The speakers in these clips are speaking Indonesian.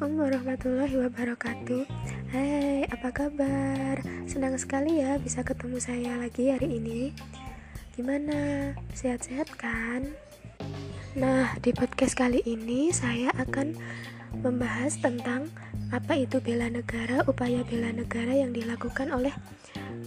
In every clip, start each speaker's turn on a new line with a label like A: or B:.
A: Assalamualaikum warahmatullahi wabarakatuh Hai, apa kabar? Senang sekali ya bisa ketemu saya lagi hari ini Gimana? Sehat-sehat kan? Nah, di podcast kali ini saya akan membahas tentang apa itu bela negara, upaya bela negara yang dilakukan oleh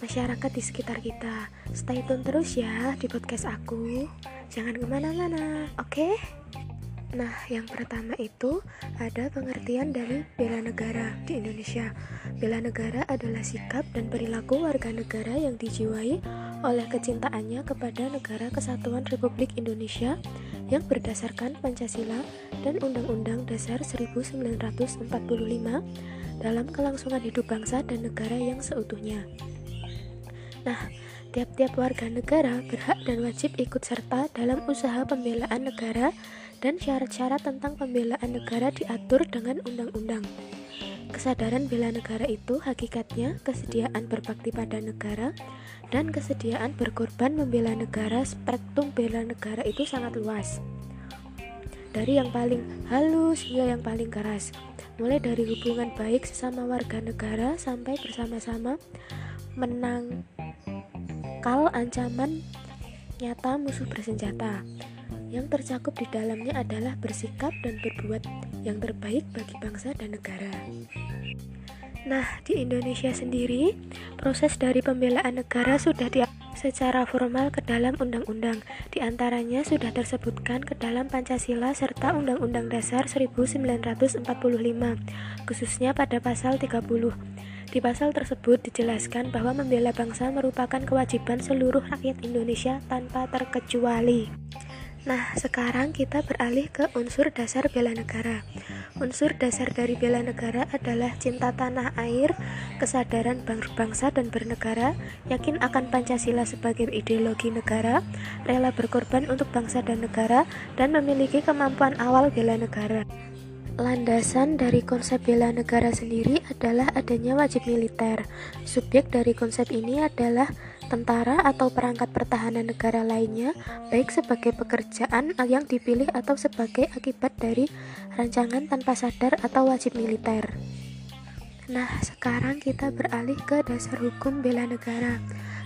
A: masyarakat di sekitar kita. Stay tune terus ya di podcast aku. Jangan ke mana-mana, oke? Okay? Nah, yang pertama itu ada pengertian dari bela negara di Indonesia. Bela negara adalah sikap dan perilaku warga negara yang dijiwai oleh kecintaannya kepada negara kesatuan Republik Indonesia yang berdasarkan Pancasila dan Undang-Undang Dasar 1945 dalam kelangsungan hidup bangsa dan negara yang seutuhnya. Nah, tiap-tiap warga negara berhak dan wajib ikut serta dalam usaha pembelaan negara dan syarat-syarat tentang pembelaan negara diatur dengan undang-undang. Kesadaran bela negara itu hakikatnya kesediaan berbakti pada negara dan kesediaan berkorban membela negara spektrum bela negara itu sangat luas. Dari yang paling halus hingga yang paling keras, mulai dari hubungan baik sesama warga negara sampai bersama-sama menangkal ancaman nyata musuh bersenjata. Yang tercakup di dalamnya adalah bersikap dan berbuat yang terbaik bagi bangsa dan negara. Nah, di Indonesia sendiri, proses dari pembelaan negara sudah di secara formal ke dalam undang-undang. Di antaranya sudah tersebutkan ke dalam Pancasila serta Undang-Undang Dasar 1945, khususnya pada pasal 30. Di pasal tersebut dijelaskan bahwa membela bangsa merupakan kewajiban seluruh rakyat Indonesia tanpa terkecuali. Nah, sekarang kita beralih ke unsur dasar bela negara. Unsur dasar dari bela negara adalah cinta tanah air, kesadaran bangsa dan bernegara, yakin akan Pancasila sebagai ideologi negara, rela berkorban untuk bangsa dan negara, dan memiliki kemampuan awal bela negara. Landasan dari konsep bela negara sendiri adalah adanya wajib militer. Subjek dari konsep ini adalah tentara atau perangkat pertahanan negara lainnya, baik sebagai pekerjaan yang dipilih atau sebagai akibat dari rancangan tanpa sadar atau wajib militer. Nah, sekarang kita beralih ke dasar hukum bela negara.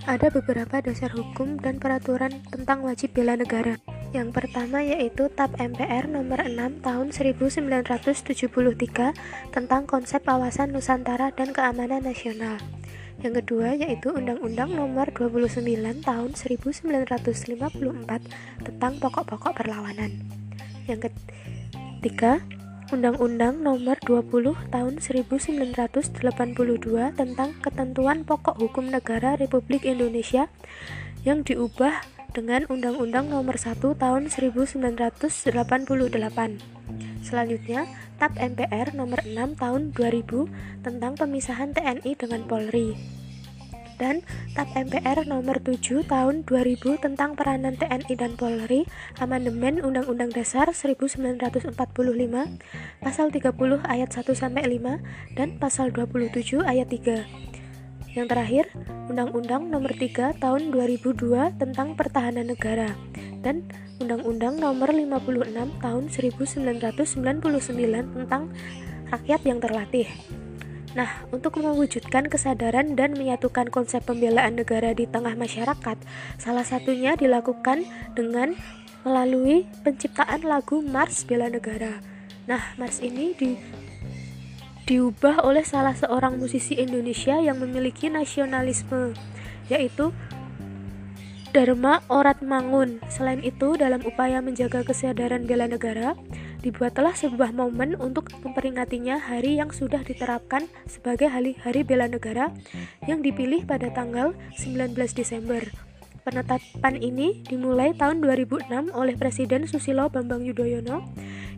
A: Ada beberapa dasar hukum dan peraturan tentang wajib bela negara. Yang pertama yaitu TAP MPR nomor 6 tahun 1973 tentang konsep kawasan Nusantara dan keamanan nasional. Yang kedua yaitu Undang-Undang Nomor 29 Tahun 1954 tentang pokok-pokok perlawanan. Yang ketiga, Undang-Undang Nomor 20 Tahun 1982 tentang ketentuan pokok hukum negara Republik Indonesia yang diubah dengan Undang-Undang Nomor 1 Tahun 1988. Selanjutnya, TAP MPR Nomor 6 Tahun 2000 tentang pemisahan TNI dengan Polri dan TAP MPR Nomor 7 Tahun 2000 tentang peranan TNI dan Polri, amandemen Undang-Undang Dasar 1945, pasal 30 ayat 1 sampai 5 dan pasal 27 ayat 3. Yang terakhir, Undang-Undang Nomor 3 Tahun 2002 tentang Pertahanan Negara dan Undang-Undang Nomor 56 Tahun 1999 tentang Rakyat yang Terlatih. Nah, untuk mewujudkan kesadaran dan menyatukan konsep pembelaan negara di tengah masyarakat, salah satunya dilakukan dengan melalui penciptaan lagu Mars Bela Negara. Nah, Mars ini di diubah oleh salah seorang musisi Indonesia yang memiliki nasionalisme, yaitu Dharma Oratmangun. Selain itu, dalam upaya menjaga kesadaran bela negara, dibuatlah sebuah momen untuk memperingatinya hari yang sudah diterapkan sebagai hari, hari bela negara yang dipilih pada tanggal 19 Desember. Penetapan ini dimulai tahun 2006 oleh Presiden Susilo Bambang Yudhoyono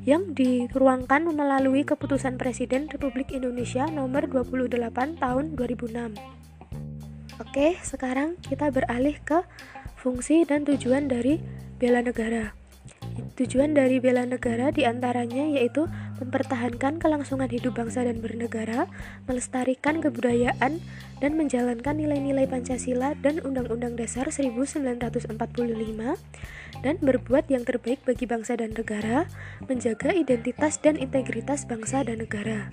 A: yang diruangkan melalui keputusan Presiden Republik Indonesia nomor 28 tahun 2006. Oke, sekarang kita beralih ke fungsi dan tujuan dari bela negara. Tujuan dari bela negara di antaranya yaitu mempertahankan kelangsungan hidup bangsa dan bernegara, melestarikan kebudayaan, dan menjalankan nilai-nilai Pancasila dan Undang-Undang Dasar 1945, dan berbuat yang terbaik bagi bangsa dan negara, menjaga identitas dan integritas bangsa dan negara.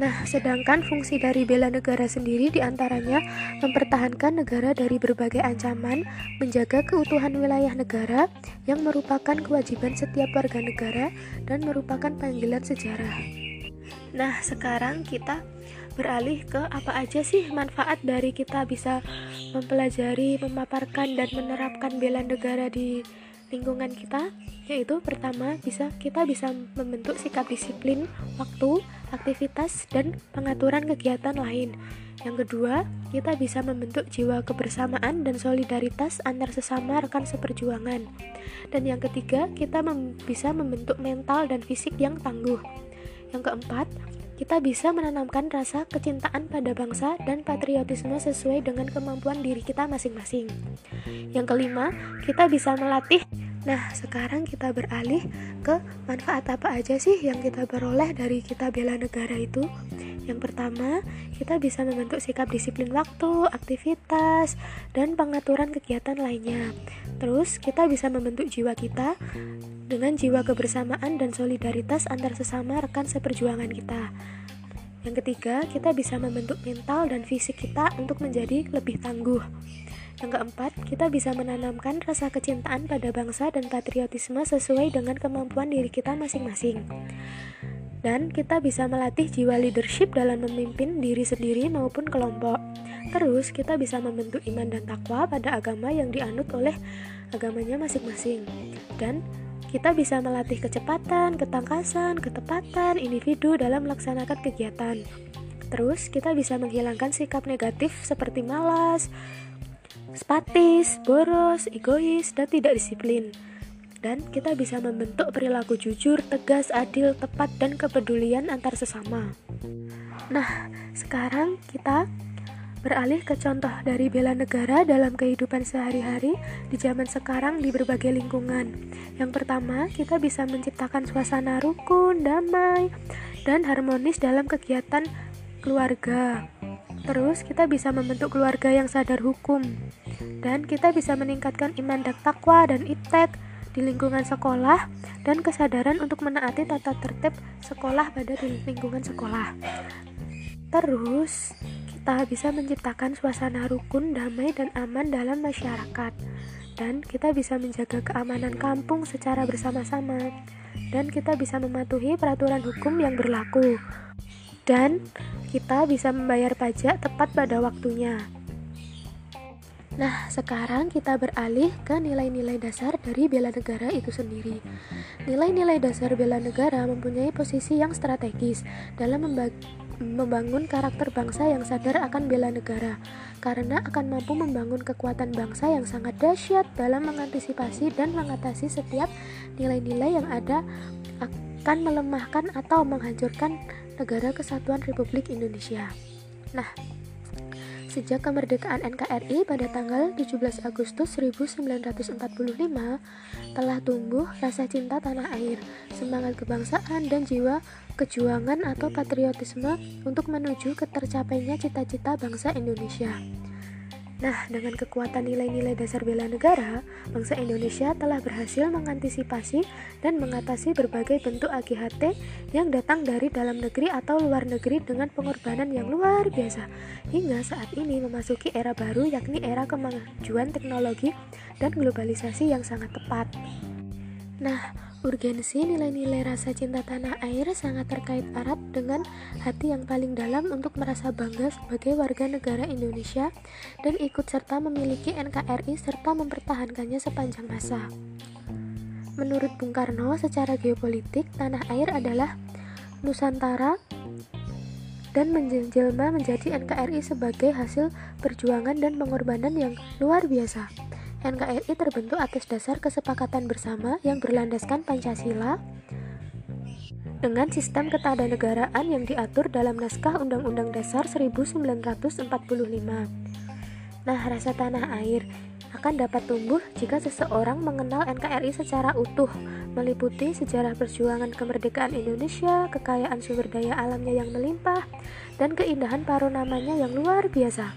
A: Nah, sedangkan fungsi dari bela negara sendiri di antaranya mempertahankan negara dari berbagai ancaman, menjaga keutuhan wilayah negara yang merupakan kewajiban setiap warga negara dan merupakan panggilan sejarah. Nah, sekarang kita beralih ke apa aja sih manfaat dari kita bisa mempelajari, memaparkan, dan menerapkan bela negara di lingkungan kita yaitu pertama bisa kita bisa membentuk sikap disiplin waktu, aktivitas dan pengaturan kegiatan lain. Yang kedua, kita bisa membentuk jiwa kebersamaan dan solidaritas antar sesama rekan seperjuangan. Dan yang ketiga, kita mem bisa membentuk mental dan fisik yang tangguh. Yang keempat, kita bisa menanamkan rasa kecintaan pada bangsa dan patriotisme sesuai dengan kemampuan diri kita masing-masing. Yang kelima, kita bisa melatih Nah, sekarang kita beralih ke manfaat apa aja sih yang kita peroleh dari kita bela negara itu. Yang pertama, kita bisa membentuk sikap disiplin waktu, aktivitas, dan pengaturan kegiatan lainnya. Terus, kita bisa membentuk jiwa kita dengan jiwa kebersamaan dan solidaritas antar sesama rekan seperjuangan kita. Yang ketiga, kita bisa membentuk mental dan fisik kita untuk menjadi lebih tangguh. Yang keempat, kita bisa menanamkan rasa kecintaan pada bangsa dan patriotisme sesuai dengan kemampuan diri kita masing-masing. Dan kita bisa melatih jiwa leadership dalam memimpin diri sendiri maupun kelompok. Terus, kita bisa membentuk iman dan takwa pada agama yang dianut oleh agamanya masing-masing. Dan kita bisa melatih kecepatan, ketangkasan, ketepatan individu dalam melaksanakan kegiatan. Terus, kita bisa menghilangkan sikap negatif seperti malas, spatis, boros, egois, dan tidak disiplin. Dan kita bisa membentuk perilaku jujur, tegas, adil, tepat, dan kepedulian antar sesama. Nah, sekarang kita beralih ke contoh dari bela negara dalam kehidupan sehari-hari di zaman sekarang di berbagai lingkungan. Yang pertama, kita bisa menciptakan suasana rukun, damai, dan harmonis dalam kegiatan keluarga. Terus kita bisa membentuk keluarga yang sadar hukum dan kita bisa meningkatkan iman dan takwa dan iptek di lingkungan sekolah dan kesadaran untuk menaati tata tertib sekolah pada di lingkungan sekolah. Terus, kita bisa menciptakan suasana rukun, damai, dan aman dalam masyarakat. Dan kita bisa menjaga keamanan kampung secara bersama-sama. Dan kita bisa mematuhi peraturan hukum yang berlaku. Dan kita bisa membayar pajak tepat pada waktunya. Nah, sekarang kita beralih ke nilai-nilai dasar dari bela negara itu sendiri. Nilai-nilai dasar bela negara mempunyai posisi yang strategis dalam membangun karakter bangsa yang sadar akan bela negara, karena akan mampu membangun kekuatan bangsa yang sangat dahsyat dalam mengantisipasi dan mengatasi setiap nilai-nilai yang ada akan melemahkan atau menghancurkan negara kesatuan Republik Indonesia. Nah, Sejak kemerdekaan NKRI pada tanggal 17 Agustus 1945, telah tumbuh rasa cinta tanah air, semangat kebangsaan, dan jiwa kejuangan atau patriotisme untuk menuju ke tercapainya cita-cita bangsa Indonesia. Nah, dengan kekuatan nilai-nilai dasar bela negara, bangsa Indonesia telah berhasil mengantisipasi dan mengatasi berbagai bentuk AGHT yang datang dari dalam negeri atau luar negeri dengan pengorbanan yang luar biasa, hingga saat ini memasuki era baru yakni era kemajuan teknologi dan globalisasi yang sangat tepat. Nah, Urgensi nilai-nilai rasa cinta tanah air sangat terkait erat dengan hati yang paling dalam untuk merasa bangga sebagai warga negara Indonesia dan ikut serta memiliki NKRI serta mempertahankannya sepanjang masa. Menurut Bung Karno, secara geopolitik, tanah air adalah Nusantara dan menjelma menjadi NKRI sebagai hasil perjuangan dan pengorbanan yang luar biasa. NKRI terbentuk atas dasar kesepakatan bersama yang berlandaskan Pancasila dengan sistem ketatanegaraan yang diatur dalam naskah Undang-Undang Dasar 1945. Nah, rasa tanah air akan dapat tumbuh jika seseorang mengenal NKRI secara utuh, meliputi sejarah perjuangan kemerdekaan Indonesia, kekayaan sumber daya alamnya yang melimpah, dan keindahan namanya yang luar biasa,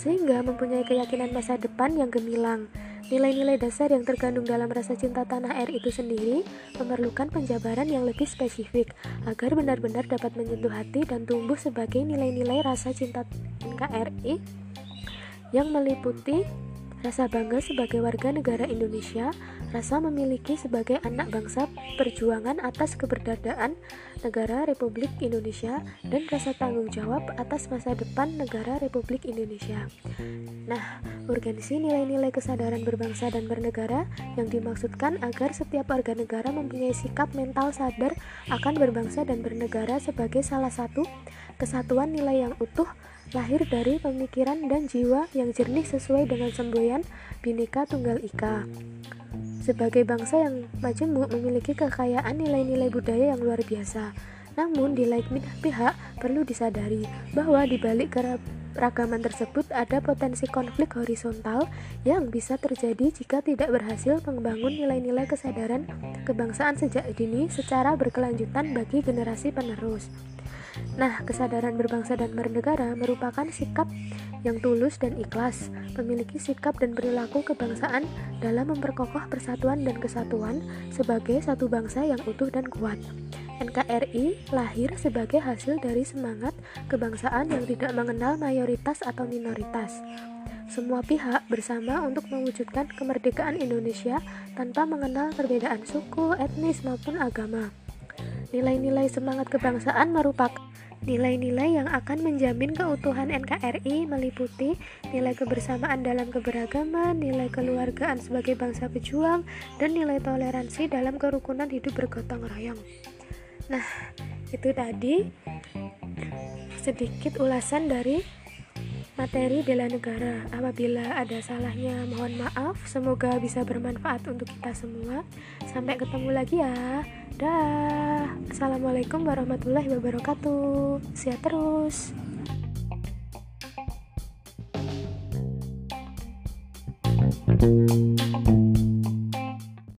A: sehingga mempunyai keyakinan masa depan yang gemilang. Nilai-nilai dasar yang terkandung dalam rasa cinta tanah air itu sendiri memerlukan penjabaran yang lebih spesifik agar benar-benar dapat menyentuh hati dan tumbuh sebagai nilai-nilai rasa cinta NKRI yang meliputi rasa bangga sebagai warga negara Indonesia, rasa memiliki sebagai anak bangsa perjuangan atas keberadaan negara Republik Indonesia, dan rasa tanggung jawab atas masa depan negara Republik Indonesia. Nah, urgensi nilai-nilai kesadaran berbangsa dan bernegara yang dimaksudkan agar setiap warga negara mempunyai sikap mental sadar akan berbangsa dan bernegara sebagai salah satu kesatuan nilai yang utuh lahir dari pemikiran dan jiwa yang jernih sesuai dengan semboyan Bhinneka Tunggal Ika. Sebagai bangsa yang majemuk memiliki kekayaan nilai-nilai budaya yang luar biasa. Namun di lain pihak perlu disadari bahwa di balik keragaman tersebut ada potensi konflik horizontal yang bisa terjadi jika tidak berhasil membangun nilai-nilai kesadaran kebangsaan sejak dini secara berkelanjutan bagi generasi penerus. Nah, kesadaran berbangsa dan bernegara merupakan sikap yang tulus dan ikhlas, memiliki sikap dan perilaku kebangsaan dalam memperkokoh persatuan dan kesatuan sebagai satu bangsa yang utuh dan kuat. NKRI lahir sebagai hasil dari semangat kebangsaan yang tidak mengenal mayoritas atau minoritas. Semua pihak bersama untuk mewujudkan kemerdekaan Indonesia tanpa mengenal perbedaan suku, etnis, maupun agama. Nilai-nilai semangat kebangsaan merupakan nilai-nilai yang akan menjamin keutuhan NKRI meliputi nilai kebersamaan dalam keberagaman, nilai keluargaan sebagai bangsa pejuang, dan nilai toleransi dalam kerukunan hidup bergotong royong. Nah, itu tadi sedikit ulasan dari materi bela negara. Apabila ada salahnya, mohon maaf. Semoga bisa bermanfaat untuk kita semua. Sampai ketemu lagi ya. Dah. Assalamualaikum warahmatullahi wabarakatuh. Sehat terus.